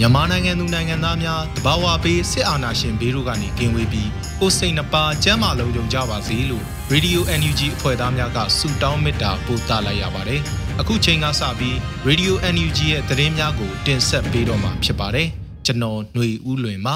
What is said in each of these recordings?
မြန်မာနိုင်ငံသူနိုင်ငံသားများတဘာဝပေးစစ်အာဏာရှင်ဘေးတို့ကနေကင်းဝေးပြီးကိုယ်စိတ်နှပါကျန်းမာလုံးကြုံကြပါစေလို့ Radio NUG အဖွဲ့သားများကဆုတောင်းမေတ္တာပို့သလိုက်ရပါတယ်။အခုချိန်ကစပြီး Radio NUG ရဲ့သတင်းများကို တင်ဆက်ပေးတော့မှာဖြစ်ပါတယ်။ကျွန်တော်ຫນွေဦးလွင်ပါ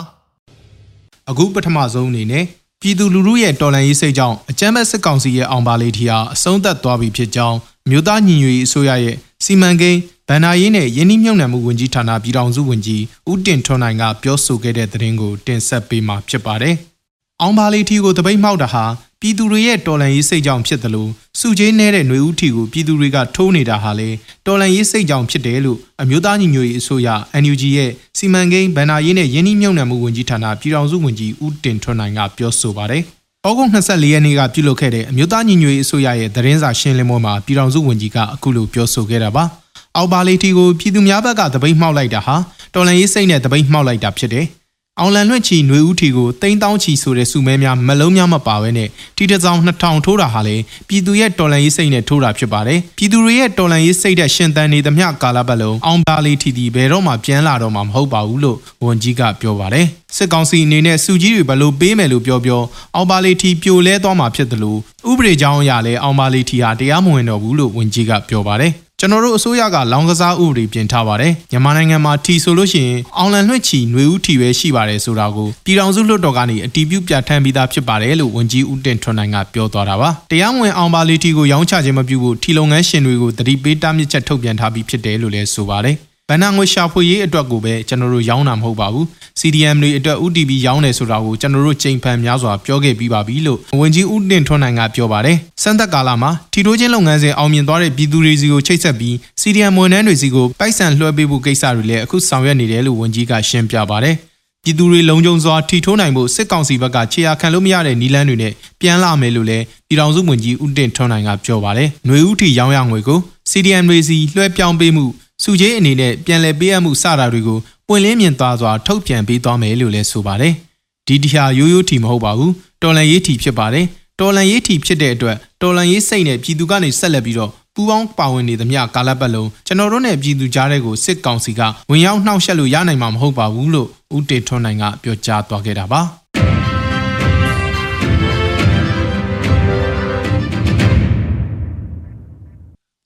။အခုပထမဆုံးအနေနဲ့ပြည်သူလူထုရဲ့တော်လှန်ရေးစိတ်ကြောင့်အကြမ်းဖက်စစ်ကောင်စီရဲ့အောင်ပါလေးထီဟာအဆုံးသတ်သွားပြီဖြစ်ကြောင်းမြို့သားညီညွတ်ရေးအစိုးရရဲ့စီမံကိန်း ဗန္ဒာရေးနဲ့ယင်းနှိမ့်မြုံနယ်မှုဝန်ကြီးဌာနပြည်ထောင်စုဝန်ကြီးဦးတင်ထွန်းနိုင်ကပြောဆိုခဲ့တဲ့သတင်းကိုတင်ဆက်ပေးမှာဖြစ်ပါတယ်။အောင်ပါလေးထီကိုတပိတ်မှောက်တာဟာပြည်သူတွေရဲ့တော်လှန်ရေးစိတ်ကြောင့်ဖြစ်တယ်လို့စုချင်းနေတဲ့ຫນွေဦးထီကိုပြည်သူတွေကထိုးနေတာဟာလေတော်လှန်ရေးစိတ်ကြောင့်ဖြစ်တယ်လို့အမျိုးသားညီညွတ်ရေးအစိုးရ NUG ရဲ့စီမံကိန်းဗန္ဒာရေးနဲ့ယင်းနှိမ့်မြုံနယ်မှုဝန်ကြီးဌာနပြည်ထောင်စုဝန်ကြီးဦးတင်ထွန်းနိုင်ကပြောဆိုပါတယ်။ဩဂုတ်24ရက်နေ့ကပြုလုပ်ခဲ့တဲ့အမျိုးသားညီညွတ်ရေးအစိုးရရဲ့သတင်းစာရှင်းလင်းပွဲမှာပြည်ထောင်စုဝန်ကြီးကအခုလိုပြောဆိုခဲ့တာပါ။ အောက်ပါလီတီကိုပြည်သူများဘက်ကတပိတ်မှောက်လိုက်တာဟာတော်လန်ရေးစိတ်နဲ့တပိတ်မှောက်လိုက်တာဖြစ်တယ်။အောင်လန်လွင့်ချီຫນွေဦးထီကိုတိန်းတောင်းချီဆိုတဲ့စုမဲများမလုံးများမပါဘဲနဲ့တီတစောင်း2000ထိုးတာဟာလေပြည်သူရဲ့တော်လန်ရေးစိတ်နဲ့ထိုးတာဖြစ်ပါတယ်။ပြည်သူတွေရဲ့တော်လန်ရေးစိတ်တဲ့ရှင်သန်နေသမျှကာလပတ်လုံးအောင်ပါလီတီတီဘယ်တော့မှပြန်လာတော့မှာမဟုတ်ပါဘူးလို့ဝန်ကြီးကပြောပါတယ်။စစ်ကောင်စီအနေနဲ့စုကြီးတွေဘလို့ပေးမယ်လို့ပြောပြောအောင်ပါလီတီပြိုလဲသွားမှာဖြစ်တယ်လို့ဥပဒေကြောင်းအရလဲအောင်ပါလီတီဟာတရားမဝင်တော့ဘူးလို့ဝန်ကြီးကပြောပါတယ်။ ကျွန်တော်တို့အစိုးရကလောင်ကစားဥပဒေပြင်ထားပါတယ်မြန်မာနိုင်ငံမှာထီဆိုလို့ရှိရင်အောင်လန်လွှင့်ချီຫນွေဦးထီပဲရှိပါတယ်ဆိုတာကိုပြည်ထောင်စုလွှတ်တော်ကနေအတည်ပြုပြဋ္ဌာန်းပြီးသားဖြစ်ပါတယ်လို့ဝန်ကြီးဦးတင်ထွန်းနိုင်ကပြောသွားတာပါတရားဝင်အောင်ပါလီထီကိုရောင်းချခြင်းမပြုဖို့ထီလုပ်ငန်းရှင်တွေကိုတတိပေးတားမြစ်ချက်ထုတ်ပြန်ထားပြီးဖြစ်တယ်လို့လည်းဆိုပါတယ် ဗန်နာငွေရှာဖွေရေးအတွက်ကိုပဲကျွန်တော်တို့ရောင်းတာမဟုတ်ပါဘူး CDM တွေအတွက် UTB ရောင်းတယ်ဆိုတာကိုကျွန်တော်တို့ချိန်ဖန်များစွာပြောခဲ့ပြီးပါပြီလို့ဝန်ကြီးဦးတင်ထွန်းနိုင်ကပြောပါတယ်စံသက်ကာလမှာထီတိုးချင်းလုပ်ငန်းစဉ်အောင်မြင်သွားတဲ့ပြည်သူတွေစီကိုချိတ်ဆက်ပြီး CDM ဝန်ထမ်းတွေစီကိုပိုက်ဆံလွှဲပေးဖို့ကိစ္စတွေလည်းအခုဆောင်ရွက်နေတယ်လို့ဝန်ကြီးကရှင်းပြပါတယ်ပြည်သူတွေလုံခြုံစွာထီထိုးနိုင်ဖို့စစ်ကောင်စီဘက်ကခြေရာခံလို့မရတဲ့နီလန်းတွေနဲ့ပြန်လာမယ်လို့လည်းပြည်ထောင်စုဝန်ကြီးဦးတင်ထွန်းနိုင်ကပြောပါတယ်။ຫນွေဦးထီရောင်းရငွေကို CDM တွေစီလွှဲပြောင်းပေးမှု စုကြီးအနေနဲ့ပြန်လည်ပေးအပ်မှုစတာတွေကိုပွင့်လင်းမြင်သွားစွာထုတ်ပြန်ပေးသွားမယ်လို့လည်းဆိုပါတယ်။ဒီတရားရိုးရိုးထီမဟုတ်ပါဘူး။တော်လန်ရေးထီဖြစ်ပါတယ်။တော်လန်ရေးထီဖြစ်တဲ့အတွက်တော်လန်ရေးစိတ်နဲ့ပြည်သူကနေဆက်လက်ပြီးတော့ပူပေါင်းပါဝင်နေသမျှကာလပတ်လုံးကျွန်တော်တို့နဲ့ပြည်သူကြားတဲ့ကိုစစ်ကောင်စီကဝင်ရောက်နှောက်ယှက်လို့ရနိုင်မှာမဟုတ်ပါဘူးလို့ဦးတေထွန်းနိုင်ကပြောကြားသွားခဲ့တာပါ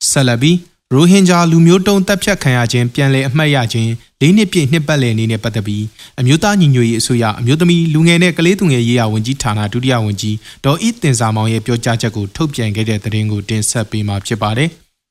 ဆလဘီ ရိုဟင်ဂျာလူမျိုးတုံးတပ်ဖြတ်ခံရခြင်းပြန်လည်အမှတ်ရခြင်းလေးနှစ်ပြည့်နှစ်ပတ်လည်နေ့နဲ့ပတ်သက်ပြီးအမျိုးသားညီညွတ်ရေးအစိုးရအမျိုးသမီးလူငယ်နဲ့ကလေးသူငယ်ရေးရာဝန်ကြီးဌာနဒုတိယဝန်ကြီးဒေါ်ဤတင်စာမောင်ရဲ့ပြောကြားချက်ကိုထုတ်ပြန်ခဲ့တဲ့သတင်းကိုတင်ဆက်ပေးမှာဖြစ်ပါတယ်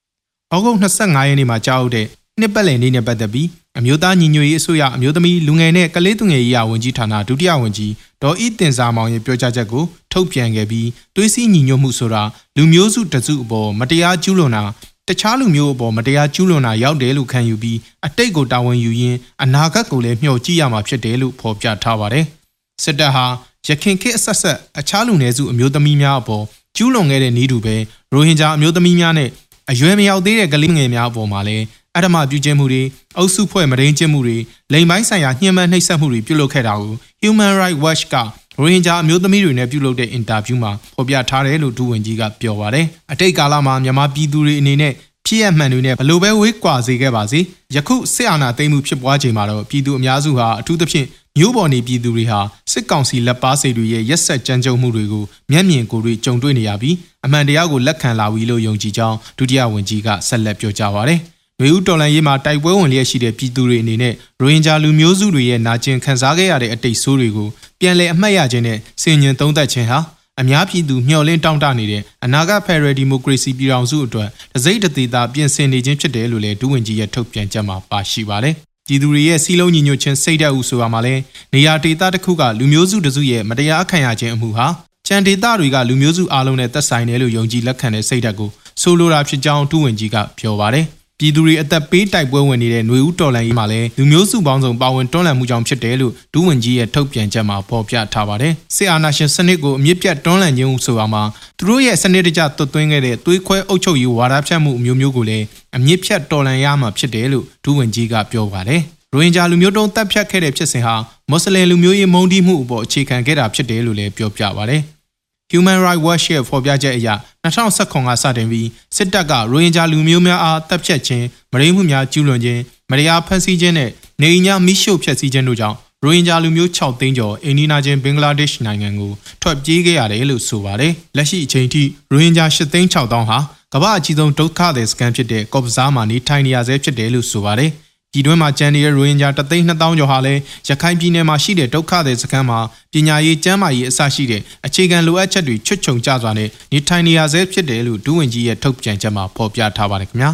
။ဩဂုတ်25ရက်နေ့မှာကြားဟုတ်တဲ့နှစ်ပတ်လည်နေ့နဲ့ပတ်သက်ပြီးအမျိုးသားညီညွတ်ရေးအစိုးရအမျိုးသမီးလူငယ်နဲ့ကလေးသူငယ်ရေးရာဝန်ကြီးဌာနဒုတိယဝန်ကြီးဒေါ်ဤတင်စာမောင်ရဲ့ပြောကြားချက်ကိုထုတ်ပြန်ခဲ့ပြီးသွေးစည်းညီညွတ်မှုဆိုတာလူမျိုးစုတစုအပေါ်မတရားကျူးလွန်တာ တခြားလူမျိုးအပေါ်မတရားကျူးလွန်တာရောက်တယ်လို့ခံယူပြီးအတိတ်ကိုတာဝန်ယူရင်းအနာဂတ်ကိုလည်းမျှော်ကြည့်ရမှာဖြစ်တယ်လို့ဖော်ပြထားပါတယ်။စစ်တပ်ဟာရခင်ခေတ်အဆက်ဆက်အခြားလူနည်းစုအမျိုးသမီးများအပေါ်ကျူးလွန်ခဲ့တဲ့နည်းတူပဲရိုဟင်ဂျာအမျိုးသမီးများနဲ့အရွယ်မရောက်သေးတဲ့ကလေးငယ်များအပေါ်မှာလည်းအဓမ္မပြုကျင့်မှုတွေအုပ်စုဖွဲ့မရင်းကျင့်မှုတွေလိမ်ပိုင်းဆိုင်ရာညှဉ်းပန်းနှိပ်စက်မှုတွေပြုလုပ်ခဲ့တာကို Human Rights Watch က ရိုဟင်ဂျာအမျိုးသမီးတွေနဲ့ပြုလုပ်တဲ့အင်တာဗျူးမှာဖော်ပြထားတယ်လို့ဒုဝန်ကြီးကပြောပါတယ်။အတိတ်ကာလမှာမြန်မာပြည်သူတွေအနေနဲ့ဖြစ်ရမှန်တွေနဲ့ဘလို့ပဲဝေးကွာစေခဲ့ပါစေယခုစစ်အာဏာသိမ်းမှုဖြစ်ပွားချိန်မှာတော့ပြည်သူအများစုဟာအထူးသဖြင့်မြို့ပေါ်နေပြည်သူတွေဟာစစ်ကောင်စီလက်ပါစေတွေရဲ့ရက်ဆက်ကြမ်းကြုတ်မှုတွေကိုမျက်မြင်ကိုယ်တွေ့ကြုံတွေ့နေရပြီးအမှန်တရားကိုလက်ခံလာပြီလို့ယုံကြည်ကြောင်းဒုတိယဝန်ကြီးကဆက်လက်ပြောကြားပါရယ်။ ရွေဦးတော်လန်ရေးမှာတိုက်ပွဲဝင်လျက်ရှိတဲ့ပြည်သူတွေအနေနဲ့ရိုဟင်ဂျာလူမျိုးစုတွေရဲ့နာကျင်ခံစားခဲ့ရတဲ့အတိတ်ဆိုးတွေကိုပြန်လည်အမှတ်ရခြင်းနဲ့စင်ញင်သုံးသပ်ခြင်းဟာအများပြည်သူမျှော်လင့်တောင့်တနေတဲ့အနာဂတ်ဖက်ဒရယ်ဒီမိုကရေစီပြည်ထောင်စုအတွက်တစိမ့်တသေးတာပြင်ဆင်နေခြင်းဖြစ်တယ်လို့လည်းဒုဝန်ကြီးရဲ့ထုတ်ပြန်ချက်မှာပါရှိပါတယ်။ပြည်သူတွေရဲ့စီးလုံးညီညွတ်ခြင်းစိတ်ဓာတ်ဥဆိုရမှာလဲနေရာဒေသတစ်ခုကလူမျိုးစုတစုရဲ့မတရားခံရခြင်းအမှုဟာချန်ဒေသတွေကလူမျိုးစုအလုံးနဲ့သက်ဆိုင်တယ်လို့ယုံကြည်လက်ခံတဲ့စိတ်ဓာတ်ကိုဆိုလိုတာဖြစ်ကြောင်းဒုဝန်ကြီးကပြောပါတယ်။ ပြည်သူတွေအသက်ပေးတိုက်ပွဲဝင်နေတဲ့ຫນွေဦးတော်လှန်ရေးမှာလည်းလူမျိုးစုပေါင်းစုံပါဝင်တွန်းလှန်မှုကြောင့်ဖြစ်တယ်လို့ဒူးဝင်ကြီးရဲ့ထုတ်ပြန်ချက်မှာဖော်ပြထားပါတယ်။စစ်အာဏာရှင်စနစ်ကိုအမြင့်ပြတ်တွန်းလှန်ခြင်းဟုဆိုပါမှာသူတို့ရဲ့စနစ်တကျသွတ်သွင်းခဲ့တဲ့သွေးခွဲအုပ်ချုပ်ရေးဝါဒဖြန့်မှုအမျိုးမျိုးကိုလည်းအမြင့်ဖြတ်တော်လှန်ရမှာဖြစ်တယ်လို့ဒူးဝင်ကြီးကပြောပါတယ်။ရိုဟင်ဂျာလူမျိုးတုံးတပ်ဖြတ်ခဲ့တဲ့ဖြစ်စဉ်ဟာမွတ်စလင်လူမျိုးရေးမုန်းတီးမှုအပေါ်အခြေခံခဲ့တာဖြစ်တယ်လို့လည်းပြောပြပါတယ်။ Human Rights Watch ရဲ့ဖော်ပြချက်အရ2019ကစတင်ပြီးစစ်တပ်ကရိုဟင်ဂျာလူမျိုးများအားတပ်ဖြတ်ခြင်းမရင်းမှုများကျူးလွန်ခြင်းမတရားဖမ်းဆီးခြင်းနဲ့နေအိမ်များမိရှို့ဖျက်ဆီးခြင်းတို့ကြောင့်ရိုဟင်ဂျာလူမျိုး6သိန်းကျော်အိန္ဒိယချင်းဘင်္ဂလားဒေ့ရှ်နိုင်ငံကိုထွက်ပြေးခဲ့ရတယ်လို့ဆိုပါတယ်။လက်ရှိအချိန်ထိရိုဟင်ဂျာ8သိန်း6တောင်းဟာကမ္ဘာအကြီးဆုံးဒုက္ခသည်စခန်းဖြစ်တဲ့ကော့ဘဇားမှာနေထိုင်နေရဆဲဖြစ်တယ်လို့ဆိုပါတယ်။ ပြည်တွင်းမှာကျန်နေတဲ့ရိုဟင်ဂျာတသိန်း2000ကျော်ဟာလည်းရခိုင်ပြည်နယ်မှာရှိတဲ့ဒုက္ခသည်စခန်းမှာပညာရေးကျန်းမာရေးအစရှိတဲ့အခြေခံလိုအပ်ချက်တွေချွတ်ချုံကျစွာနဲ့နေထိုင်နေရဆဲဖြစ်တယ်လို့ဒူးဝင်ကြီးရဲ့ထုတ်ပြန်ချက်မှာဖော်ပြထားပါတယ်ခင်ဗျာ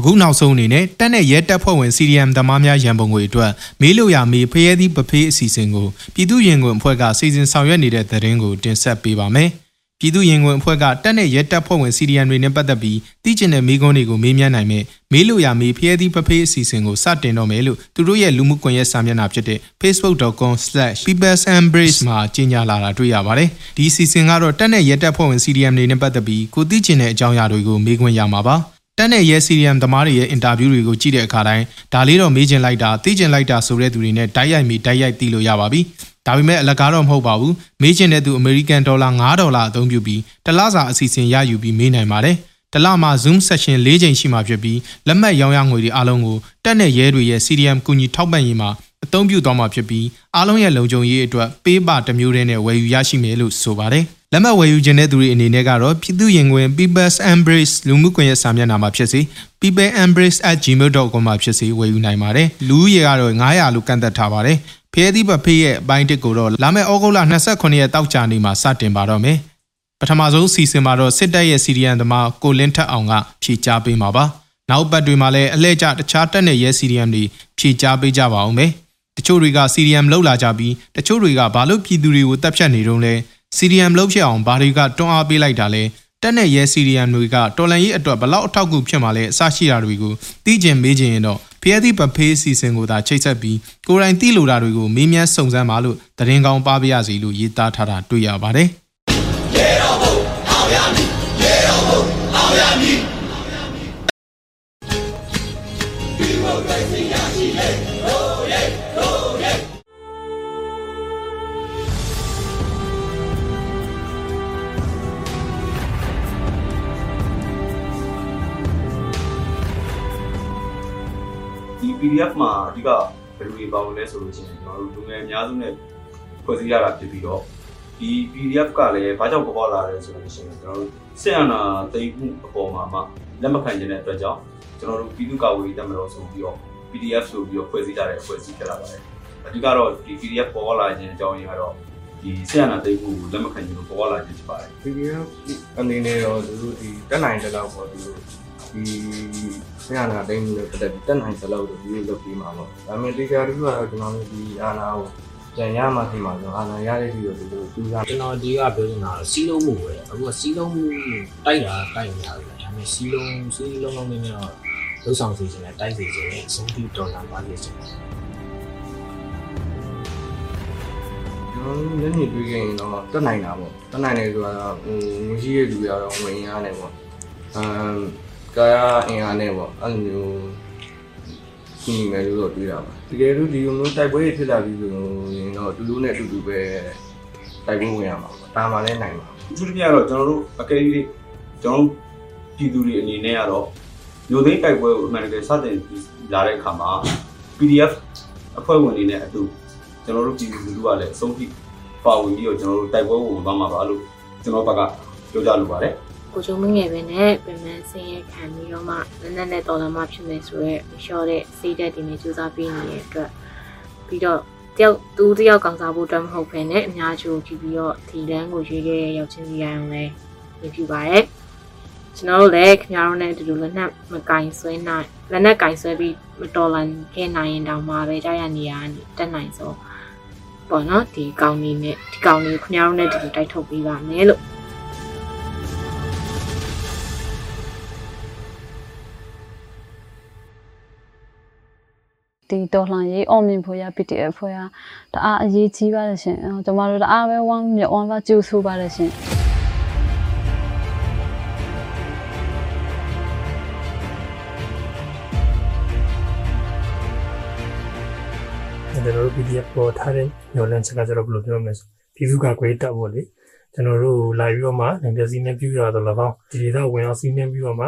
အခုနောက်ဆုံးအနေနဲ့တက်တဲ့ရဲတပ်ဖွဲ့ဝင် CDM သမားများရန်ပုံငွေအတွက်မေးလို့ရမေးဖရဲသည့်ပဖေးအစီအစဉ်ကိုပြည်သူ့ရင်ခွင်အဖွဲ့ကစီစဉ်ဆောင်ရွက်နေတဲ့သတင်းကိုတင်ဆက်ပေးပါမယ်။ ပြည်သူ့ရင်ခွင်အဖွဲ့ကတက်တဲ့ရဲတပ်ဖွဲ့ဝင် CDN တွေနဲ့ပတ်သက်ပြီးသိကျင်တဲ့မေးခွန်းတွေကိုမေးမြန်းနိုင်မယ်မေးလို့ရမေးဖျဲသီးဖဖေးအစီအစဉ်ကိုစတင်တော့မယ်လို့သူတို့ရဲ့လူမှုကွန်ရက်စာမျက်နှာဖြစ်တဲ့ facebook.com/peoplesembrace မှာကြေညာလာတာတွေ့ရပါတယ်ဒီအစီအစဉ်ကတော့တက်တဲ့ရဲတပ်ဖွဲ့ဝင် CDM တွေနဲ့ပတ်သက်ပြီးကိုသိကျင်တဲ့အကြောင်းအရာတွေကိုမေးခွန်းရမှာပါ တက်တဲ့ရဲ CDM သမားတွေရဲ့အင်တာဗျူးတွေကိုကြည့်တဲ့အခါတိုင်းဒါလေးတော့မေးချင်လိုက်တာသိချင်လိုက်တာဆိုတဲ့သူတွေနဲ့တိုက်ရိုက်မိတိုက်ရိုက်သိလို့ရပါပြီဒါပေမဲ့အလကားတော့မဟုတ်ပါဘူးမေးချင်တဲ့သူအမေရိကန်ဒေါ်လာ9ဒေါ်လာအသုံးပြုပြီးတလစာအစီအစဉ်ရယူပြီးမေးနိုင်ပါတယ်တလမှာ Zoom session ၄ချိန်ရှိမှဖြစ်ပြီးလက်မှတ်ရောင်းရငွေတွေအားလုံးကိုတက်နဲ့ရဲတွေရဲ့ CDM ကူညီထောက်ပံ့ရေးမှာအသုံးပြုသွားမှာဖြစ်ပြီးအားလုံးရဲ့လုံခြုံရေးအတွက်ပေးပတစ်မျိုးတည်းနဲ့ဝယ်ယူရရှိမယ်လို့ဆိုပါတယ် လက်မှတ်ဝယ်ယူခြင်းတဲ့သူတွေအနေနဲ့ကတော့ပြည်သူရင်ခွင် People's Embrace လူမှုကွန်ရက်စာမျက်နှာမှာဖြစ်စေ peopleembrace@gmail.com မှာဖြစ်စေဝယ်ယူနိုင်ပါတယ်လူဦးရေကတော့900လို့ကန့်သက်ထားပါတယ်ဖျဲသီးပဖေးရဲ့အပိုင်းတစ်ကိုတော့လာမယ့်ဩဂုတ်လ29ရက်တောက်ကြနေ့မှာစတင်ပါတော့မယ်ပထမဆုံးစီစဉ်မှာတော့စစ်တပ်ရဲ့စီရီယန်သမားကိုလင်းထက်အောင်ကဖြေကြားပေးမှာပါနောက်ပတ်တွေမှာလည်းအလဲကျတခြားတက်တဲ့ရဲစီရီယန်တွေဖြေကြားပေးကြပါအောင်မယ်တချို့တွေကစီရီယန်လောက်လာကြပြီးတချို့တွေကဘာလို့ပြည်သူတွေကိုတပ်ဖြတ်နေတုံးလဲ စီရီယန်လောက်ဖြစ်အောင်ဘာတွေကတွန်းအားပေးလိုက်တာလဲတက်တဲ့ရဲစီရီယန်တွေကတော်လန်ရေးအတွက်ဘလောက်အထောက်အကူဖြစ်မှာလဲအစရှိတာတွေကိုသိကျင်မေးကျင်ရင်တော့ဖျဲသည့်ပဖေးအစီအစဉ်ကိုသာချိတ်ဆက်ပြီးကိုယ်တိုင်သိလိုတာတွေကိုမေးမြန်းစုံစမ်းပါလို့သတင်းကောင်းပါပြရစီလို့ရေးသားထားတာတွေ့ရပါတယ်။ PDF မှာအဓိကဘယ်လိုတွေပါဝင်လဲဆိုလို့ချင်းကျွန်တော်တို့လူငယ်အများစုနဲ့ဖွဲ့စည်းရတာဖြစ်ပြီးတော့ဒီ PDF ကလည်းဘာကြောင့်ပေါ်ပေါက်လာလဲဆိုတော့ရှင်ကျွန်တော်တို့စစ်အာဏာသိမ်းမှုအပေါ်မှာမှလက်မခံခြင်းတဲ့အတွက်ကြောင့်ကျွန်တော်တို့ပြည်သူ့ကာကွယ်ရေးတပ်မတော်ဆိုပြီးတော့ PDF ဆိုပြီးတော့ဖွဲ့စည်းကြတဲ့အဖွဲ့အစည်းဖြစ်လာပါတယ်အဓိကတော့ဒီ PDF ပေါ်ပေါက်လာခြင်းအကြောင်းရင်းကတော့ဒီဆက်အနာသိမှုလက်မခံခြင်းလို့ပေါ်လာခြင်းဖြစ်ပါတယ် PDF အနေနဲ့တော့သူတို့ဒီတက်နိုင်တဲ့လောက်ပေါ့သူတို့ဒီ ဆရာနာတိုင်းလို့ပတ်သက်ပြီးတက်နိုင်တဲ့လောက်တော့ဒီလိုလုပ်ပြီးမှာပေါ့ဒါပေမဲ့တရားတူကတော့ကျွန်တော်တို့ဒီအာနာကိုကြံရမှသိမှာဆိုအာနာရတဲ့ဒီလိုဒီလိုသူကကျွန်တော်ဒီကပြောနေတာစီးလုံးမှုပဲအခုကစီးလုံးမှုတိုက်တာတိုက်နေရတယ်ဒါပေမဲ့စီးလုံးစီးလုံးလုံးနဲ့တော့လှုပ်ဆောင်စီခြင်းနဲ့တိုက်စီခြင်းနဲ့အဆုံးထိတော်လာပါလိမ့်မယ်ကျွန်တော်ညနေတွေ့ခဲ့ရင်တော့တက်နိုင်တာပေါ့တက်နိုင်တယ်ဆိုတာဟိုငွေကြီးရဲ့လူရတော့ဝင်ရနေပေါ့အမ် ကာယအင်အားနဲ့ပေါ့အဲ့လိုမျိုးရှိနေမယ်လို့တော့တွေးတာပါတကယ်လို့ဒီလိုမျိုးတိုက်ပွဲဖြစ်လာပြီဆိုရင်တော့တူတူနဲ့တူတူပဲတိုက်ပွဲဝင်ရမှာပေါ့ဒါမှလည်းနိုင်ပါအထူးသဖြင့်ကတော့ကျွန်တော်တို့အကယ်၍ကျွန်တော်တို့ပြည်သူတွေအနေနဲ့ကတော့မျိုးသိန်းတိုက်ပွဲကိုအမှန်တကယ်စတင်လာတဲ့အခါမှာ PDF အဖွဲ့ဝင်တွေနဲ့အတူကျွန်တော်တို့ပြည်သူလူထုကလည်းအဆုံးထိပါဝင်ပြီးတော့ကျွန်တော်တို့တိုက်ပွဲကိုဝင်သွားမှာပါလို့ကျွန်တော်ဘက်ကပြောကြလိုပါတယ် ကိုကျုံမငယ်ပဲနဲ့ပြန်မှန်ဆင်းရဲခံပြီးတော့မှနက်နက်နဲ့တော်လာမှဖြစ်မယ်ဆိုတော့ရှော့တဲ့စိတ်ဓာတ်တွေနဲ့စူးစမ်းပေးနေတဲ့အတွက်ပြီးတော့တယောက်သူတယောက်ကောင်စားဖို့အတွက်မဟုတ်ဘဲနဲ့အများကြီးကိုကြည့်ပြီးတော့ဒီလမ်းကိုရွေးခဲ့တဲ့ရောက်ချင်းစီရိုင်းအောင်လဲမြင်ပြပါရဲ့ကျွန်တော်တို့လည်းခင်ဗျားတို့နဲ့အတူတူလက်နက်မကင်ဆွဲနိုင်လက်နက်ကင်ဆွဲပြီးမတော်လန်ခဲ့နိုင်ရင်တောင်မှပဲကြားရနေရတက်နိုင်ဆိုပေါ့နော်ဒီကောင်းလေးနဲ့ဒီကောင်းလေးကိုခင်ဗျားတို့နဲ့အတူတူတိုက်ထုတ်ပေးပါမယ်လို့ ဒီတော်လှန်ရေးအောင်မြင်ဖို့ရ PDF ဖွဲ့ရတအားအရေးကြီးပါတယ်ရှင်အဲကျွန်တော်တို့တအားပဲဝမ်းမြောက်ဝမ်းပါကြိုးဆိုပါတယ်ရှင်ကျွန်တော်တို့ PDF ပေါ်ထားတဲ့ညွှန်လန်းချက်ကကျတော့ဘယ်လိုပြောမလဲဆိုပြည်သူ့ကကွေးတက်ဖို့လေကျွန်တော်တို့လာပြီးတော့မှနိုင်ငံစည်းနဲ့ပြုရတော့လည်းကောင်းဒီဒေသဝင်အောင်စည်းနဲ့ပြီးတော့မှ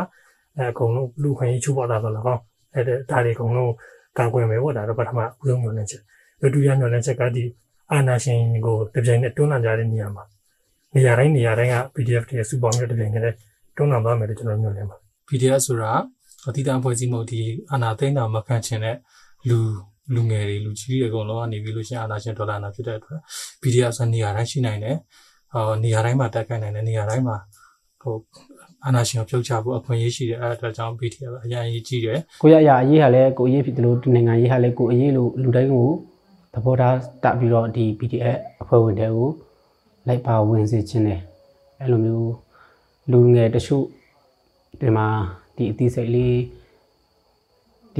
အဲအကုန်လုံးလူခွင့်ရေးချိုးပေါ်လာတော့လည်းကောင်းအဲဒါတွေအကုန်လုံး ကာကွယ်မယ်ပေါ့ဒါတော့ပထမဦးဆုံးညွှန်လန်းချက်ဒုတိယညွှန်လန်းချက်ကဒီအာနာရှင်ကိုတပြိုင်နက်တွန်းလှန်ကြတဲ့နေရာမှာနေရာတိုင်းနေရာတိုင်းက PDF တွေစုပေါင်းပြီးတပြိုင်နက်တွန်းလှန်သွားမယ်လို့ကျွန်တော်ညွှန်လန်းပါ PDF ဆိုတာအတိအကျဖွဲ့စည်းမှုဒီအာနာသိန်းတာမခံချင်တဲ့လူလူငယ်တွေလူကြီးတွေအကုန်လုံးကနေပြီးလို့ရှိရင်အာနာရှင်ဒေါ်လာနာဖြစ်တဲ့အတွက် PDF ဆိုနေရာတိုင်းရှိနိုင်တယ်။ဟောနေရာတိုင်းမှာတက်ခိုင်းနိုင်တယ်နေရာတိုင်းမှာဟို အာနာရှင်ကိုပြုတ်ချဖို့အခွင့်အရေးရှိတယ်အဲ့ဒါကြောင့် PDF အရင်အရေးကြီးတယ်ကိုရအရာအရေးဟာလည်းကိုအရေးဖြစ်တယ်လို့ဒီနိုင်ငံရေးဟာလည်းကိုအရေးလို့လူတိုင်းကိုသဘောထားတပြီးတော့ဒီ PDF အဖွဲ့ဝင်တွေကိုလိုက်ပါဝင်စေခြင်းတယ်အဲ့လိုမျိုးလူငယ်တချို့ဒီမှာဒီအသေးစိတ်လေး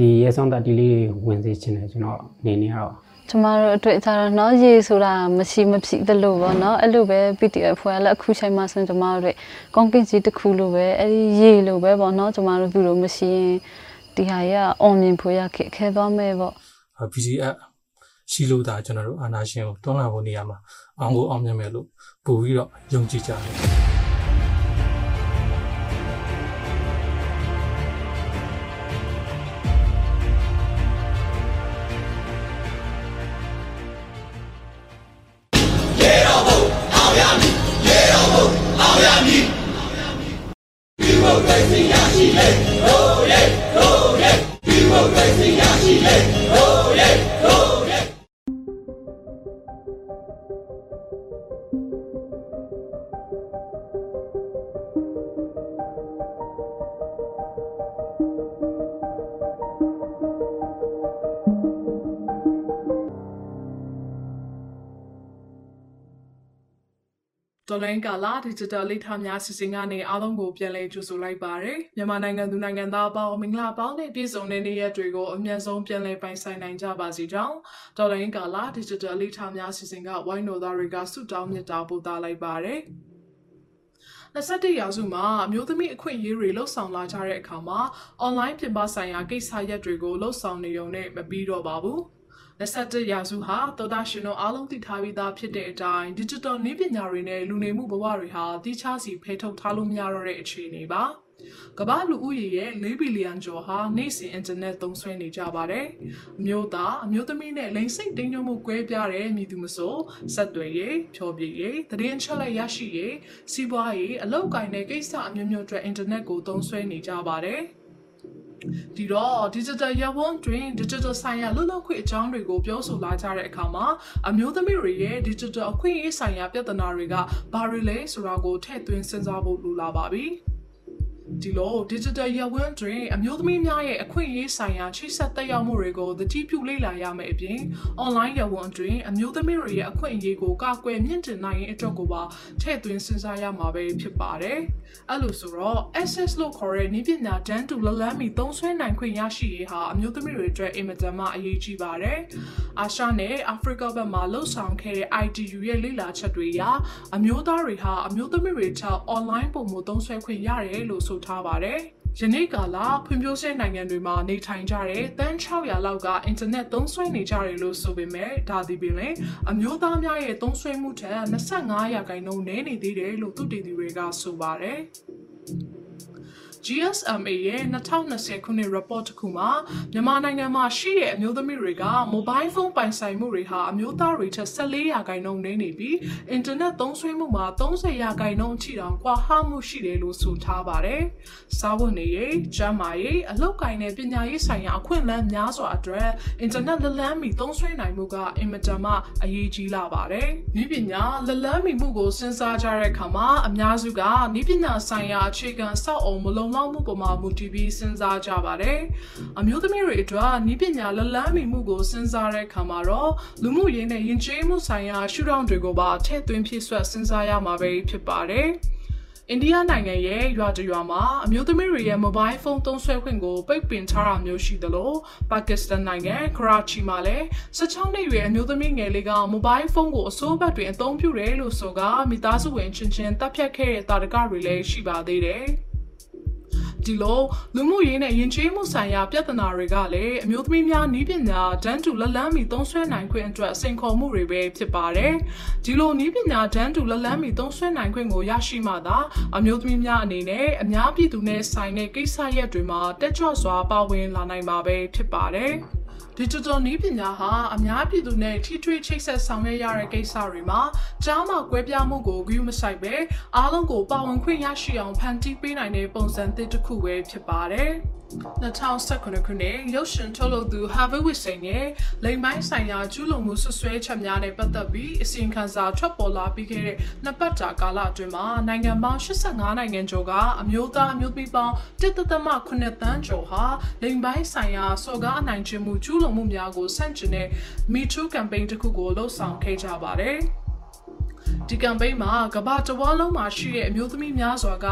ဒီရဲဆောင်တတီလေးတွေဝင်စေခြင်းတယ်ကျွန်တော်အနေနဲ့ကတော့ ကျမတို့အတွေ့အကြုံတော့เนาะရေဆိုတာမရှိမဖြစ်သလိုပေါ့เนาะအဲ့လိုပဲ PDF ဖွဲ့လည်းအခုချိန်မှဆိုရင်ကျမတို့ကွန်ကင်စီတစ်ခုလိုပဲအဲ့ဒီရေလိုပဲပေါ့เนาะကျမတို့သူတို့မရှိရင်ဒီဟာကြီးကအွန်မြင်ဖို့ရခက်ခဲသွားမယ်ပေါ့ ။ PDF ရှိလို့ဒါကျွန်တော်တို့အာနာရှင်ကိုတွန်းလှန်ဖို့နေရာမှာအောင်ကိုအောင်မြင်မယ်လို့ပို့ပြီးတော့ယုံကြည်ကြတယ် တော်လိုင်းကာလာ digital လိထားများစီစဉ်ကနေအားလုံးကိုပြန်လည်ကြိုဆိုလိုက်ပါရယ်မြန်မာနိုင်ငံသူနိုင်ငံသားအပေါင်းမင်္ဂလာပေါင်းနဲ့ပြည့်စုံတဲ့နေ့ရက်တွေကိုအမြတ်ဆုံးပြန်လည်ပိုင်ဆိုင်နိုင်ကြပါစေကြောင်းတော်လိုင်းကာလာ digital လိထားများစီစဉ်ကဝိုင်းတော်သားတွေကဆုတောင်းမြတ်တာပို့သလိုက်ပါရယ်21ရာစုမှာအမျိုးသမီးအခွင့်အရေးတွေလှုပ်ဆောင်လာကြတဲ့အခါမှာ online ပြင်ပဆိုင်ရာကိစ္စရပ်တွေကိုလှုပ်ဆောင်နေုံနဲ့မပြီးတော့ပါဘူး။ 21ရာစုဟာသောတာရှင်တို့အားလုံးသိထားပြီးသားဖြစ်တဲ့အတိုင်း digital နည်းပညာတွေနဲ့လူနေမှုဘဝတွေဟာတိကျစီဖယ်ထုတ်ထားလို့မရတော့တဲ့အခြေအနေပါ။ကမ္ဘာလူဦးရေရဲ့4ဘီလီယံကျော်ဟာနေ့စဉ်အင်တာနက်သုံးစွဲနေကြပါတယ်။အမျိုးသားအမျိုးသမီးနဲ့လိင်စိတ်တင်းညှို့မှုကွဲပြားတဲ့မြည်သူမဆိုဆက်သွယ်ရေးဖြောပြရေးသတင်းချက်လက်ရရှိရေးစီးပွားရေးအလောက်ကိုင်းတဲ့ကိစ္စအမျိုးမျိုးအတွက်အင်တာနက်ကိုသုံးစွဲနေကြပါတယ်။ ဒီတော့ digital ရဝန်တွင် digital ဆိုင်ရာလွတ်လပ်ခွင့်အကြောင်းတွေကိုပြောဆိုလာကြတဲ့အခါမှာအမျိုးသမီးတွေရဲ့ digital အခွင့်အရေးဆိုင်ရာပြဿနာတွေကဘာတွေလဲဆိုတာကိုထည့်သွင်းစဉ်းစားဖို့လိုလာပါပြီ။ ဒီလို digital ရဝန်းတွင်အမျိုးသမီးများရဲ့အခွင့်အရေးဆိုင်ရာချိတ်ဆက်သက်ရောက်မှုတွေကိုသတိပြုလေ့လာရမယ်အပြင် online ရဝန်းတွင်အမျိုးသမီးတွေရဲ့အခွင့်အရေးကိုကာကွယ်မြင့်တင်နိုင်ရင်အတွက်ကိုပါထည့်သွင်းစဉ်းစားရမှာပဲဖြစ်ပါတယ်။အဲ့လိုဆိုတော့ access လို့ခေါ်တဲ့နည်းပညာတန်းတူလလန်းမီသုံးစွဲနိုင်ခွင့်ရရှိရေးဟာအမျိုးသမီးတွေအတွက်အင်မတန်မှအရေးကြီးပါတယ်။အာရှနဲ့အာဖရိကဘက်မှာလှုပ်ဆောင်ခဲ့တဲ့ ITU ရဲ့လေ့လာချက်တွေအရအမျိုးသားတွေဟာအမျိုးသမီးတွေထက် online ပုံမှုသုံးစွဲခွင့်ရတယ်လို့ဆိုထားပါတယ်။ယနေ့ကာလဖွံ့ဖြိုးဆဲနိုင်ငံတွေမှာနေထိုင်ကြတဲ့တန်း600လောက်ကအင်တာနက်သုံးစွဲနေကြတယ်လို့ဆိုပေမဲ့ဒါဒီပင်လည်းအမျိုးသားများရဲ့သုံးစွဲမှုထက်25ရာခိုင်နှုန်းနည်းနေသေးတယ်လို့သူတည်သူတွေကဆိုပါတယ်။ GSMA ရဲ့2020ခုနှစ် report တစ်ခုမှာမြန်မာနိုင်ငံမှာရှိတဲ့အမျိုးသမီးတွေက mobile phone ပိုင်ဆိုင်မှုတွေဟာအမျိုးသားတွေထက်14ရာခိုင်နှုန်းနေနေပြီး internet သုံးစွဲမှုမှာ30ရာခိုင်နှုန်းအထိတောင်ကွာဟမှုရှိတယ်လို့ဆိုထားပါတယ်။စားဝတ်နေရေး၊ကျန်းမာရေး၊အလုပ်ကိုင်နဲ့ပညာရေးဆိုင်ရာအခွင့်အလမ်းများစွာအတွက် internet လက်လန်းမီသုံးစွဲနိုင်မှုကအင်မတန်မှအရေးကြီးလာပါတယ်။ဤပညာလက်လန်းမီမှုကိုစဉ်းစားကြတဲ့အခါမှာအများစုကဤပညာဆိုင်ရာအခြေခံစောက်အောင်မလုံလောက်မှုပေါ်မှာမူတည်ပြီးစဉ်းစားကြပါတယ်။အမျိုးသမီးတွေအတွက်ဤပညာလက်လန်းမီမှုကိုစဉ်းစားတဲ့အခါမှာတော့လူမှုရေးနဲ့ယဉ်ကျေးမှုဆိုင်ရာရှုထောင့်တွေကိုပါထည့်သွင်းဖြည့်ဆွတ်စဉ်းစားရမှာပဲဖြစ်ပါတယ်။အိန္ဒိယနိုင်ငံရဲ့ရွာတရွာမှာအမျိုးသမီးတွေရဲ့ mobile phone သုံးစွဲခွင့်ကိုပိတ်ပင်ထားတာမျိုးရှိသလိုပါကစ္စတန်နိုင်ငံကရာချီမှာလည်း16နှစ်ရွယ်အမျိုးသမီးငယ်လေးက mobile phone ကိုအစိုးဘက်တွင်အသုံးပြုတယ်လို့ဆိုကမိသားစုဝင်ချင်းချင်းတပ်ဖြတ်ခဲ့တဲ့တာရကတွေလည်းရှိပါသေးတယ်။ ဒီလိုလူမှုရေးနဲ့ယဉ်ကျေးမှုဆိုင်ရာပြဿနာတွေကလည်းအမျိုးသမီးများနီးပညာတန်းတူလက်လန်းမီသုံးဆွဲနိုင်ခွင့်အတွက်စိန်ခေါ်မှုတွေပဲဖြစ်ပါတယ်။ဒီလိုနီးပညာတန်းတူလက်လန်းမီသုံးဆွဲနိုင်ခွင့်ကိုရရှိမှသာအမျိုးသမီးများအနေနဲ့အများပြည်သူနဲ့ဆိုင်တဲ့ကိစ္စရပ်တွေမှာတက်ကြွစွာပါဝင်လာနိုင်မှာပဲဖြစ်ပါတယ်။ digital နည်းပညာဟာအများပြည်သူနဲ့ထိထွေးချိတ်ဆက်ဆောင်ရွက်ရတဲ့ကိစ္စတွေမှာကြားမှကွဲပြားမှုကိုဂရုမစိုက်ပဲအားလုံးကိုပါဝင်ခွင့်ရရှိအောင်ဖန်တီးပေးနိုင်တဲ့ပုံစံသစ်တစ်ခုပဲဖြစ်ပါတယ်။ 2019ခုနှစ်ရုပ်ရှင်ထုတ်လုပ်သူ Harvey Weinstein ရဲ့လိင်ပိုင်းဆိုင်ရာကျူးလွန်မှုဆွဆွဲချက်များနဲ့ပတ်သက်ပြီးအစီရင်ခံစာထွက်ပေါ်လာပြီးခဲ့တဲ့နှစ်ပတ်တာကာလအတွင်းမှာနိုင်ငံပေါင်း85နိုင်ငံကျော်ကအမျိုးသားအမျိုးသမီးပေါင်း1.8သန်းကျော်ဟာလိင်ပိုင်းဆိုင်ရာစော်ကားအနိုင်ကျင့်မှုကျူးလွန်မှုများကိုဆန့်ကျင်တဲ့ Me Too campaign တစ်ခုကိုလှုပ်ဆောင်ခဲ့ကြပါတယ်။ ဒီကမ်ပိန်းမှာကမ္ဘာတဝန်းလုံးမှာရှိတဲ့အမျိုးသမီးများစွာက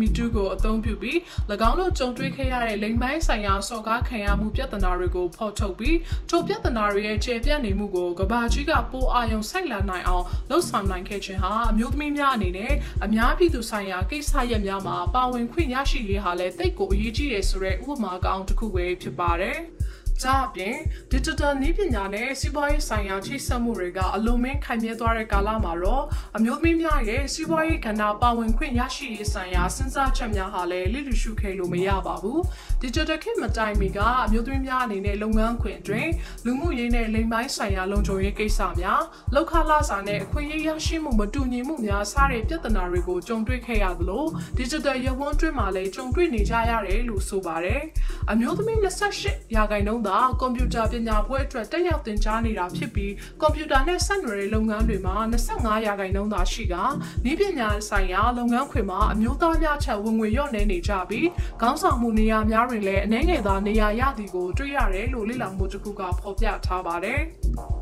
#MeToo ကိုအသုံးပြုပြီး၎င်းတို့ကြုံတွေ့ခဲ့ရတဲ့လိင်ပိုင်းဆိုင်ရာစော်ကားခံရမှုပြဿနာတွေကိုဖော်ထုတ်ပြီးထိုပြဿနာတွေရဲ့ကျေပြန့်နေမှုကိုကမ္ဘာကြီးကပိုအာရုံစိုက်လာနိုင်အောင်လှုံ့ဆော်နိုင်ခဲ့ခြင်းဟာအမျိုးသမီးများအနေနဲ့အများပြည်သူဆိုင်ရာကိစ္စရပ်များမှာပါဝင်ခွင့်ရရှိရေးဟာလည်းတိတ်ကိုအရေးကြီးတယ်ဆိုတဲ့ဥပမာကောင်းတစ်ခုပဲဖြစ်ပါတယ်။ ဒါအပြင် digital နည်းပညာနဲ့စီးပွားရေးဆိုင်ရာချိတ်ဆက်မှုတွေကအလုံးမင်းခိုင်မြဲသွားတဲ့ကာလမှာတော့အမျိုးသမီးများရဲ့စီးပွားရေးကဏ္ဍပါဝင်ခွင့်ရရှိရေးဆိုင်ရာစဉ်းစားချက်များဟာလည်းလိလူရှုခဲ့လို့မရပါဘူး digital ခေတ်မတိုင်မီကအမျိုးသမီးများအနေနဲ့လုပ်ငန်းခွင်အတွင်းလူမှုရေးနဲ့လိမ်ပိုင်းဆိုင်ရာလုံခြုံရေးကိစ္စများလောက်ခလာစာနဲ့အခွင့်အရေးရရှိမှုမတူညီမှုများစတဲ့ပြဿနာတွေကိုကြုံတွေ့ခဲ့ရသလို digital ရဝန်းတွင်းမှာလည်းကြုံတွေ့နေကြရတယ်လို့ဆိုပါတယ်အမျိုးသမီး28ရာခိုင်နှုန်းသာကွန်ပျူတာပညာဘွဲ့အတွက်တက်ရောက်သင်ကြားနေတာဖြစ်ပြီးကွန်ပျူတာနဲ့ဆက်နွယ်တဲ့လုပ်ငန်းတွေမှာ25ရာခိုင်နှုန်းသာရှိကဤပညာဆိုင်ရာလုပ်ငန်းခွင်မှာအမျိုးသားများချက်ဝင်ငွေလျော့နေနေကြပြီးခေါင်းဆောင်မှုနေရာများတွင်လည်းအနေငယ်သာနေရာရသည်ကိုတွေ့ရတယ်လို့လေ့လာမှုတစ်ခုကဖော်ပြထားပါတယ်။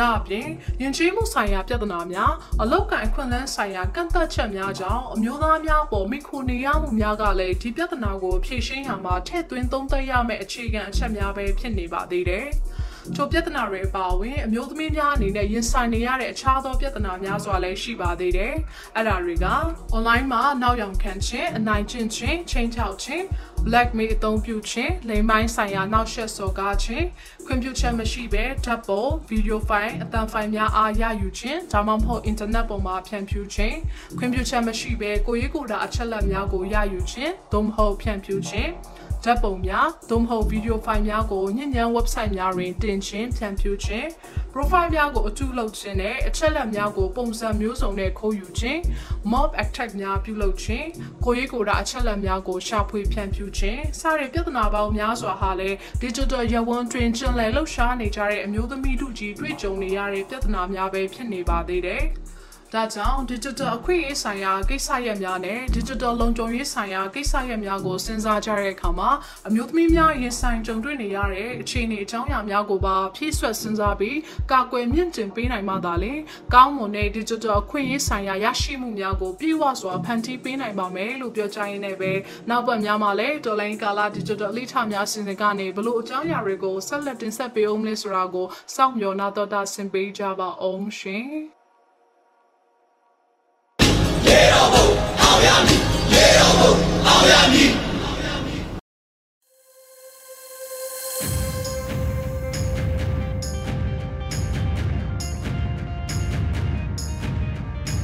ဒါအပြင်ယဉ်ကျေးမှုဆိုင်ရာပြဿနာများအလောက်ကန်အခွင့်အလမ်းဆိုင်ရာကန့်သတ်ချက်များကြောင့်အမျိုးသားများပေါ်မိခိုနေရမှုများကလည်းဒီပြဿနာကိုဖြေရှင်းရမှာထည့်သွင်းသုံးသပ်ရမယ့်အခြေခံအချက်များပဲဖြစ်နေပါသေးတယ်။ ထိုပြဿနာတွေအပါအဝင်အမျိုးသမီးများအနေနဲ့ရင်ဆိုင်နေရတဲ့အခြားသောပြဿနာများစွာလည်းရှိပါသေးတယ်။အဲ့ဒါတွေက online မှာနောက်ယောင်ခံခြင်းအနိုင်ကျင့်ခြင်းချင်းချောက်ခြင်း blackmail အသုံးပြုခြင်းလိမ်မိုင်းဆိုင်ရာနောက်ဆက်စော်ကားခြင်းခွင့်ပြုချက်မရှိဘဲဓာတ်ပုံဗီဒီယိုဖိုင်အသံဖိုင်များအားရယူခြင်းဒါမှမဟုတ် internet ပေါ်မှာဖြန့်ဖြူးခြင်းခွင့်ပြုချက်မရှိဘဲကိုရေးကိုယ်တာအချက်လက်များကိုရယူခြင်းသို့မဟုတ်ဖြန့်ဖြူးခြင်း ဓာတ်ပုံများသို့မဟုတ်ဗီဒီယိုဖိုင်များကိုညဉ့်ဉန်း website များတွင်တင်ခြင်းဖြန့်ဖြူးခြင်း profile များကိုအထူးလုပ်ခြင်းနဲ့အချက်လက်များကိုပုံစံမျိုးစုံနဲ့ခိုးယူခြင်း mob attack များပြုလုပ်ခြင်းကိုရေးကိုယ်တာအချက်လက်များကိုရှာဖွေဖြန့်ဖြူးခြင်းစတဲ့ပြဿနာပေါင်းများစွာဟာလည်း digital ရဝန်းတွင်ကျင်လည်လှုပ်ရှားနေကြတဲ့အမျိုးသမီးတို့ကြီးတွေ့ကြုံနေရတဲ့ပြဿနာများပဲဖြစ်နေပါသေးတယ်။ ဒါကြောင့် digital အခွင့်အရေးဆိုင်ရာကိစ္စရပ်များနဲ့ digital လုံခြုံရေးဆိုင်ရာကိစ္စရပ်များကိုစဉ်းစားကြတဲ့အခါမှာအမျိုးသမီးများရင်ဆိုင်ကြုံတွေ့နေရတဲ့အခြေအနေအကြောင်းအရာများကိုပါဖြည့်ဆွတ်စဉ်းစားပြီးကာကွယ်မြင့်တင်ပေးနိုင်မှသာလေကောင်းမွန်တဲ့ digital အခွင့်အရေးဆိုင်ရာရရှိမှုများကိုပြည့်ဝစွာဖန်တီးပေးနိုင်ပါမယ်လို့ပြောကြားရင်းနဲ့ပဲနောက်ပတ်များမှာလည်းတော်လိုင်းကာလာ digital လိထများစီစဉ်ကနေဘလို့အကြောင်းအရာတွေကိုဆက်လက်တင်ဆက်ပေးအောင်လဲဆိုတာကိုစောင့်မျှော်နာတော်တာဆင်ပေးကြပါအောင်ရှင် ရေတော်ဘုံအောင်ရမည်ရေတော်ဘုံအောင်ရမည်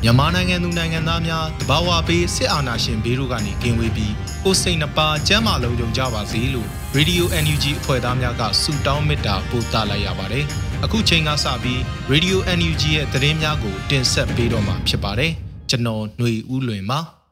မြန်မာနိုင်ငံသူနိုင်ငံသားများတဘာဝပေးစစ်အာဏာရှင်ဘေးတို့ကနေကင်းဝေးပြီးကိုယ်စိတ်နှပါကျန်းမာလုံးုံကြပါစေလို့ Radio NUG အဖွဲ့သားများကဆုတောင်းမေတ္တာပို့သလိုက်ရပါတယ်။အခုချိန်ကစပြီး Radio NUG ရဲ့သတင်းများကိုတင်ဆက်ပေးတော့မှာဖြစ်ပါတယ်။ ကျွန်တော်ຫນွေဦးလွင်ပါ။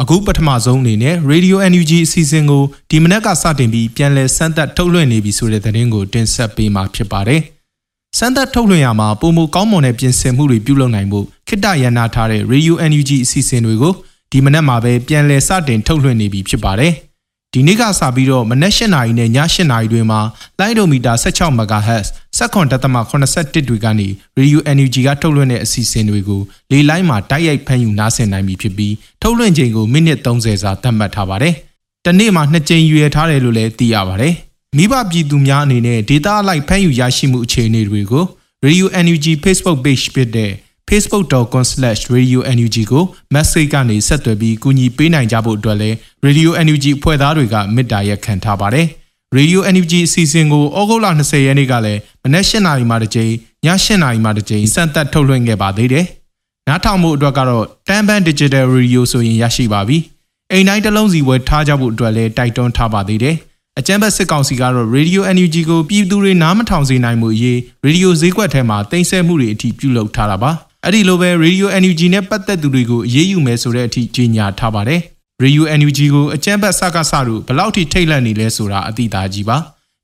အခုပထမဆုံးအနေနဲ့ Radio NUG အစီအစဉ်ကိုဒီမနက်ကစတင်ပြီးပြန်လည်စမ်းသပ်ထုတ်လွှင့်နေပြီဆိုတဲ့သတင်းကိုတင်ဆက်ပေးမှာဖြစ်ပါတယ်။စမ်းသပ်ထုတ်လွှင့်ရမှာပုံမကောင်းမွန်တဲ့ပြင်ဆင်မှုတွေပြုလုပ်နိုင်ဖို့ခိတ္တရန်နာထားတဲ့ Radio NUG အစီအစဉ်တွေကိုဒီမနက်မှာပဲပြန်လည်စတင်ထုတ်လွှင့်နေပြီဖြစ်ပါတယ်။ ဒီနေ့ကစပြီးတော့မနက်၈နာရီနဲ့ည၈နာရီတွေမှာလိုင်းဒိုမီတာ16 MHz 7.81တွေကနေ Radio NUG ကထုတ်လွှင့်တဲ့အစီအစဉ်တွေကိုလေလိုင်းမှာတိုက်ရိုက်ဖမ်းယူနားဆင်နိုင်ပြီဖြစ်ပြီးထုတ်လွှင့်ချိန်ကိုမိနစ်30စာသတ်မှတ်ထားပါတယ်။တနေ့မှာနှစ်ကြိမ်ရွေထားတယ်လို့လည်းသိရပါတယ်။မိဘပြည်သူများအနေနဲ့ data အလိုက်ဖမ်းယူရရှိမှုအခြေအနေတွေကို Radio NUG Facebook page ဖြစ်တဲ့ facebook.com/radionug ကို message ကနေဆက်သွယ်ပြီးကူညီပေးနိုင်ကြဖို့အတွက်လည်း Radio NUG ဖွဲ့သားတွေကမေတ္တာရက်ခံထားပါတယ်။ Radio NUG အစီအစဉ်ကိုဩဂုတ်လ20ရက်နေ့ကလည်းမနက်၈နာရီမှတစ်ကြိမ်ည8နာရီမှတစ်ကြိမ်စံသက်ထုတ်လွှင့်ခဲ့ပါသေးတယ်။နားထောင်မှုအတွက်ကတော့တန်ပန် Digital Radio ဆိုရင်ရရှိပါပြီ။အိမ်တိုင်းတစ်လုံးစီဝယ်ထားကြဖို့အတွက်လည်းတိုက်တွန်းထားပါသေးတယ်။အကြမ်းဖက်စစ်ကောင်စီကတော့ Radio NUG ကိုပြည်သူတွေနားမထောင်စေနိုင်မှုအရေးရေဒီယိုဈေးကွက်ထဲမှာတင်ဆက်မှုတွေအထိပြုလုပ်ထားတာပါ အဲ့ဒီလိုပဲ Radio NUG နဲ့ပတ်သက်သူတွေကိုအရေးယူမယ်ဆိုတဲ့အထိကြေညာထားပါတယ် Radio NUG ကိုအကြမ်းဖက်စကားဆတို့ဘယ်လောက်ထိထိတ်လန့်နေလဲဆိုတာအသိသားကြီးပါ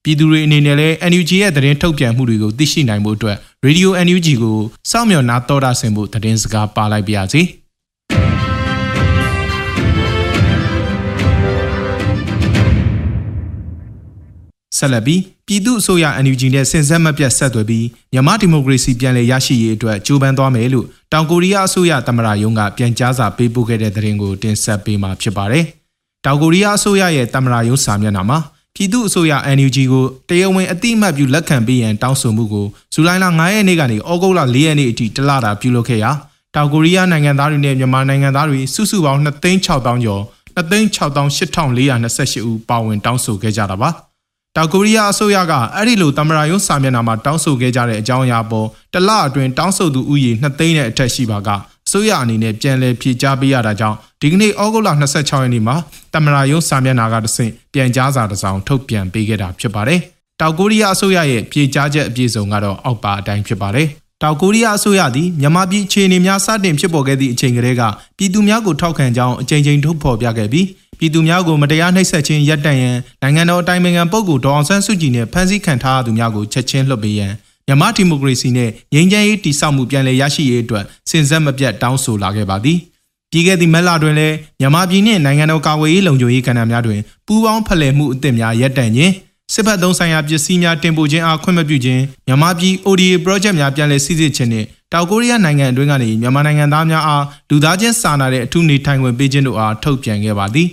ပြည်သူတွေအနေနဲ့လည်း NUG ရဲ့သတင်းထုတ်ပြန်မှုတွေကိုသိရှိနိုင်ဖို့အတွက် Radio NUG ကိုစောင့်မျှော်နာတော်တာဆင်ဖို့သတင်းစကားပါလိုက်ပါရစေ။ဆက်လက် ပြီးပြည်သူ့အစိုးရ NUG နဲ့စင်ဆက်မပြတ်ဆက်သွယ်ပြီးမြန်မာဒီမိုကရေစီပြန်လည်ရရှိရေးအတွက်ကြိုးပမ်းသွားမယ်လို့တောင်ကိုရီးယားအစိုးရသမ္မတရုံးကပြန်ကြားစာပေးပို့ခဲ့တဲ့သတင်းကိုတင်ဆက်ပေးမှာဖြစ်ပါတယ်။တောင်ကိုရီးယားအစိုးရရဲ့သမ္မတရုံးစာမျက်နှာမှာပြည်သူ့အစိုးရ NUG ကိုတရားဝင်အတိအမှတ်ပြုလက်ခံပေးရန်တောင်းဆိုမှုကိုဇူလိုင်လ9ရက်နေ့ကနေဩဂုတ်လ4ရက်နေ့အထိတလတာပြုလုပ်ခဲ့ရာတောင်ကိုရီးယားနိုင်ငံသားတွေနဲ့မြန်မာနိုင်ငံသားတွေစုစုပေါင်း2,600ကျော်2,668,428ဦးပါဝင်တောင်းဆိုခဲ့ကြတာပါ။ တောင်ကိုရီးယားအစိုးရကအဲ့ဒီလိုတမရာယုံစာမျက်နှာမှာတောင်းဆိုခဲ့ကြတဲ့အကြောင်းအရာပေါ်တလအတွင်းတောင်းဆိုသူဥယျာဉ်2သိန်းနဲ့အထက်ရှိပါကအစိုးရအနေနဲ့ပြန်လည်ဖြေကြားပေးရတာကြောင့်ဒီကနေ့ဩဂုတ်လ26ရက်နေ့မှာတမရာယုံစာမျက်နှာကတဆင့်ပြန်ကြားစာတစ်စောင်ထုတ်ပြန်ပေးခဲ့တာဖြစ်ပါတယ်။တောင်ကိုရီးယားအစိုးရရဲ့ဖြေကြားချက်အပြည့်စုံကတော့အောက်ပါအတိုင်းဖြစ်ပါတယ်။တောင်ကိုရီးယားအစိုးရသည်မြန်မာပြည်အခြေအနေများစတင်ဖြစ်ပေါ်ခဲ့သည့်အချိန်ကတည်းကပြည်သူများကိုထောက်ခံကြောင်းအကြိမ်ကြိမ်ထုတ်ဖော်ပြခဲ့ပြီး ပြည်သူများကိုမတရားနှိပ်စက်ခြင်းရပ်တန့်ရန်နိုင်ငံတော်အတိုင်ပင်ခံပုဂ္ဂိုလ်ဒေါအောင်ဆန်းစုကြည်နဲ့ဖမ်းဆီးခံထားသူများကိုချက်ချင်းလွှတ်ပေးရန်မြန်မာဒီမိုကရေစီနဲ့ငြိမ်းချမ်းရေးတည်ဆောက်မှုပြန်လည်ရရှိရေးအတွက်စဉ်ဆက်မပြတ်တောင်းဆိုလာခဲ့ပါသည်ပြည်ခဲ့သည့်မက်လာတွင်လည်းမြန်မာပြည်နှင့်နိုင်ငံတော်ကာကွယ်ရေးလုံခြုံရေးကဏ္ဍများတွင်ပူးပေါင်းဖလှယ်မှုအသစ်များရပ်တန့်ခြင်းစစ်ဘက်သုံးဆိုင်ရာပစ္စည်းများတင်ပို့ခြင်းအားခွင့်မပြုခြင်းမြန်မာပြည် ODA project များပြန်လည်စည်းစိမ်ခြင်းနှင့်တောင်ကိုရီးယားနိုင်ငံအတွင်းကနေမြန်မာနိုင်ငံသားများအားလူသားချင်းစာနာတဲ့အထူးနေထိုင်ခွင့်ပေးခြင်းတို့အားထုတ်ပြန်ခဲ့ပါသည်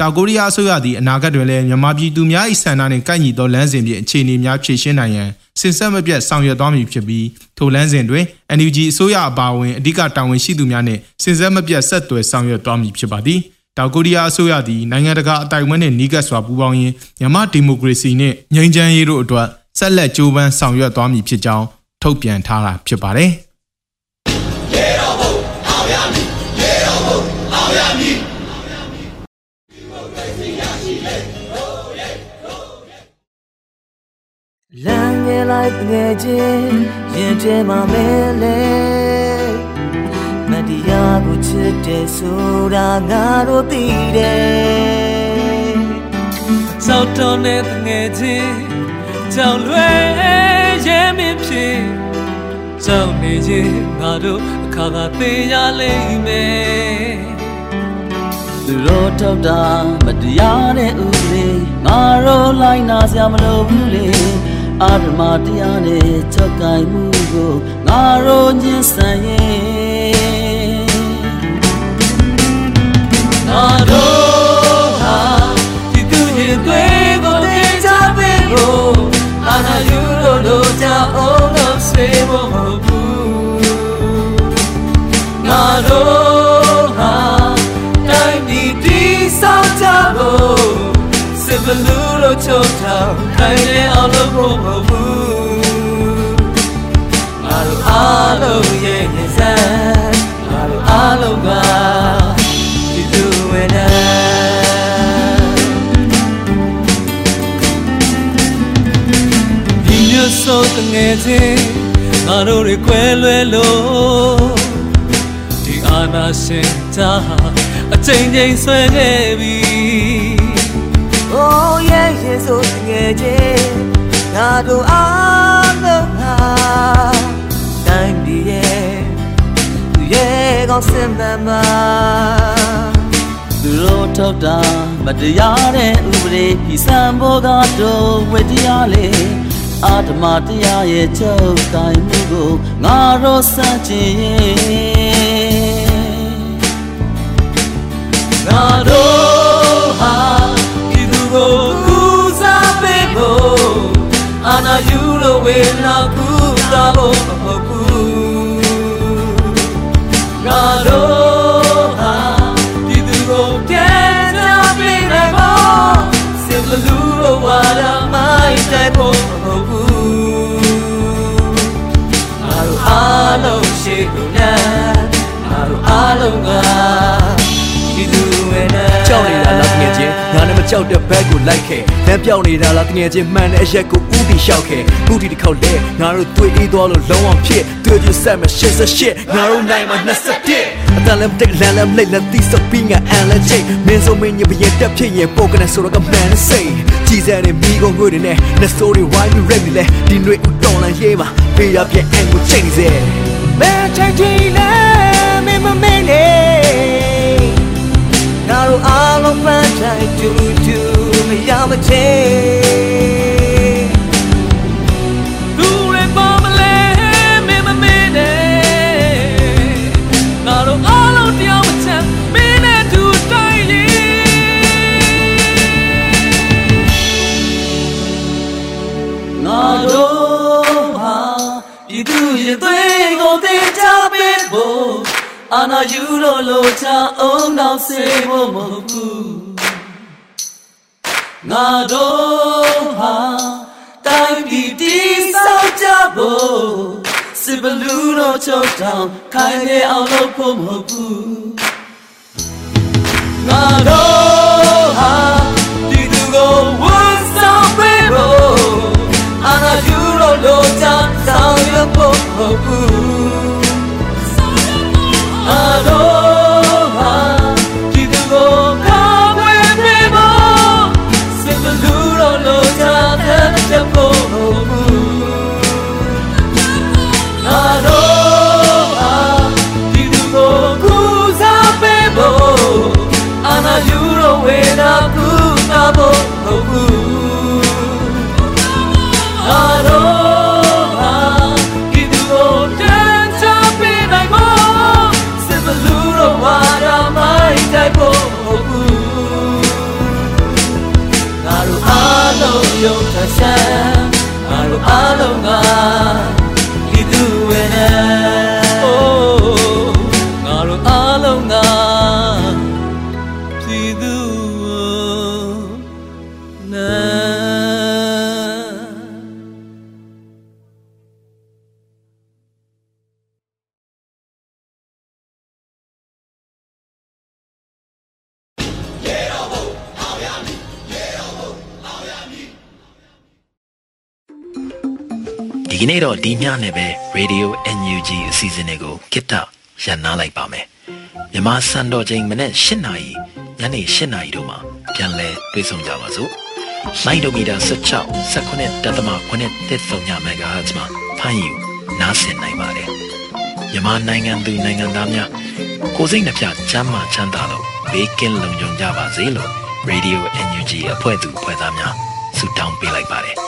တောင်ကိုရီးယားအစိုးရသည်အနာဂတ်တွင်လည်းမြန်မာပြည်သူများ၏ဆန္ဒနှင့်ကိုက်ညီသောလမ်းစဉ်ဖြင့်အခြေအနေများဖြည့်ရှင်းနိုင်ရန်စင်ဆက်မပြတ်ဆောင်ရွက်သွားမည်ဖြစ်ပြီးထိုလမ်းစဉ်တွင် NUG အစိုးရအပါအဝင်အဓိကတာဝန်ရှိသူများနှင့်စင်ဆက်မပြတ်ဆက်သွယ်ဆောင်ရွက်သွားမည်ဖြစ်ပါသည်တောင်ကိုရီးယားအစိုးရသည်နိုင်ငံတကာအတိုင်ဝန်းနှင့်နီးကပ်စွာပူးပေါင်းရင်းမြန်မာဒီမိုကရေစီနှင့်ငြိမ်းချမ်းရေးတို့အတွက်ဆက်လက်ကြိုးပမ်းဆောင်ရွက်သွားမည်ဖြစ်ကြောင်းထုတ်ပြန်ထားတာဖြစ်ပါတယ်။ရေတော်ဘုံအောင်ရမည်ရေတော်ဘုံအောင်ရမည် လမ်းငယ်လိုက်ငယ်ချင်းရင်ထဲမှာမဲလဲမတရားကိုချစ်တယ်ဆိုတာငါတို့သိတယ်စောက်တော်နဲ့ငယ်ချင်းကြောင်လွယ်ရဲမင်းဖြစ်ကြောင်နေချင်းငါတို့အခါသာသိရလိမ့်မယ်သူတို့ထောက်တာမတရားတဲ့ဥပဒေငါတို့လိုက်နာစရာမလိုဘူးလေ အာဓမတရားနဲ့ချက်ကိုင်မှုကိုငါတို့ညှင်းဆန်ရဲ့ငါတို့ဟာဒီသူရင်သွေးကိုတင်ချပေးဖို့အာနာယူလို့လို့ကြအောင်လို့စေဖို့မဟုတ်ဘူးငါတို့ဟာတိုင်းပြည်တည်ဆောက်ကြဖို့စစ်ဘလူး လို့ချုပ်ထားတိုင်းနဲ့အောင်လို့ဖို့မဟုတ်ဘူးငါတို့အားလုံးရဲ့ရင်စံလလုံးကဒီသူဝင်နေဒီမျိုးဆိုတငယ်ချင်းငါတို့တွေကွဲလွဲလို့ဒီအာနာရှင်တာအချိန်ချင်းဆွဲခဲ့ပြီ Oh yeah yeah ဆိုတငယ်ချင်းငါတို့အားလုံးဟာတိုင်းပြည်ရဲ့သူရဲ့ကောင်းစင်မှန်မှာသူတို့ထောက်တာမတရားတဲ့ဥပဒေဒီစံဘောကတော့ဝေတရားလေအာဓမတရားရဲ့ချုပ်တိုင်းမှုကိုငါတို့စัจကျင်ငါတို့ဟာဒီသူ ကိုကူစားပေးဖို့အာနာယူလို့ဝေနာကူစားဖို့မဟုတ်ဘူးငါတို့ဟာဒီသူကိုပြန်စားပေးနိုင်ဖို့စင်ဘလူးလို့ဝါရမိုင်းတိုက်ဖို့မဟုတ်ဘူးငါတို့အားလုံးရှိကုန်နဲ့ငါတို့အားလုံးကဒီသူဝင်နဲ့ကြောက်နေတာလားတ ငယ်ချင်းငါနဲ့မကြောက်တဲ့ဘက်ကိုလိုက်ခဲ့လမ်းပြောင်းနေတာလားတငယ်ချင်းမှန်တဲ့အရက်ကိုဥတီလျှောက်ခဲ့ဥတီတစ်ခေါက်လဲငါတို့တွေ့အေးသွားလို့လုံးဝဖြစ်တွေ့ကြဆက်မ88ငါတို့နိုင်မှာ21အတန်လည်းတက်လမ်းလည်းလိတ်လည်းတီးစပင်းကအန်လည်းချိတ်မင်းစုံမင်းညပရင်တက်ဖြစ်ရင်ပိုကနေဆိုတော့ကမန်စိတ်ကြည်စဲနေမိကုန်ငွေတွေနဲ့လက်စိုးတွေဝိုင်းပြီးရက်နေလဲဒီຫນွေဥတော်လန်ရေးမှာပေးရပြဲအန်ကိုချိန်နေစေမဲချိတ်တီလဲမင်းမမင်းနေငါတို့အားလုံးပန်း တိုင်းတူတူမရမချေသူတွေပါမလဲမင်းမမင်းနေငါတို့အားလုံးတရားမချမ်းမင်းနဲ့တူတိုင်းလီငါတို့ဟာပြည်သူရဲ့သွေးကိုတင်ချပေးဖို့အာနာယူလို့လို့ချအောင်တော့စေဖို့မဟုတ်ဘူး ငါတို့ဟာတိုင်းပြည်တည်ဆောက်ကြဖို့စစ်ဘလူးတို့ချုပ်တောင်ခိုင်နေအောင်လုပ်ဖို့မဟုတ်ဘူးငါတို့ဟာဒီသူကိုဝန်ဆောင်ပေးဖို့အာနာယူလို့လို့ချဆောင်ရဖို့မဟုတ်ဘူး ဒီကနေ့တော့ဒီညနဲ့ပဲ Radio NUG အစီအစဉ်လေးကိုကိတ္တရန်နာလိုက်ပါမယ်မြန်မာစံတော်ချိန်မနေ့၈နာရီညနေ၈နာရီတို့မှာပြန်လည်တွေ့ဆုံကြပါစို့လိုင်းဒိုမီတာ16 19တက်သမ9တက်ဆုံည MHz မှာဖမ်းယူနားဆင်နိုင်ပါတယ်မြန်မာနိုင်ငံသူနိုင်ငံသားများကိုယ်စိတ်နှပြချမ်းမာချမ်းသာလို့ဘေးကင်းလုံခြုံကြပါစေလို့ Radio NUG အဖွဲ့သူအဖွဲ့သားများဆုတောင်းပေးလိုက်ပါတယ်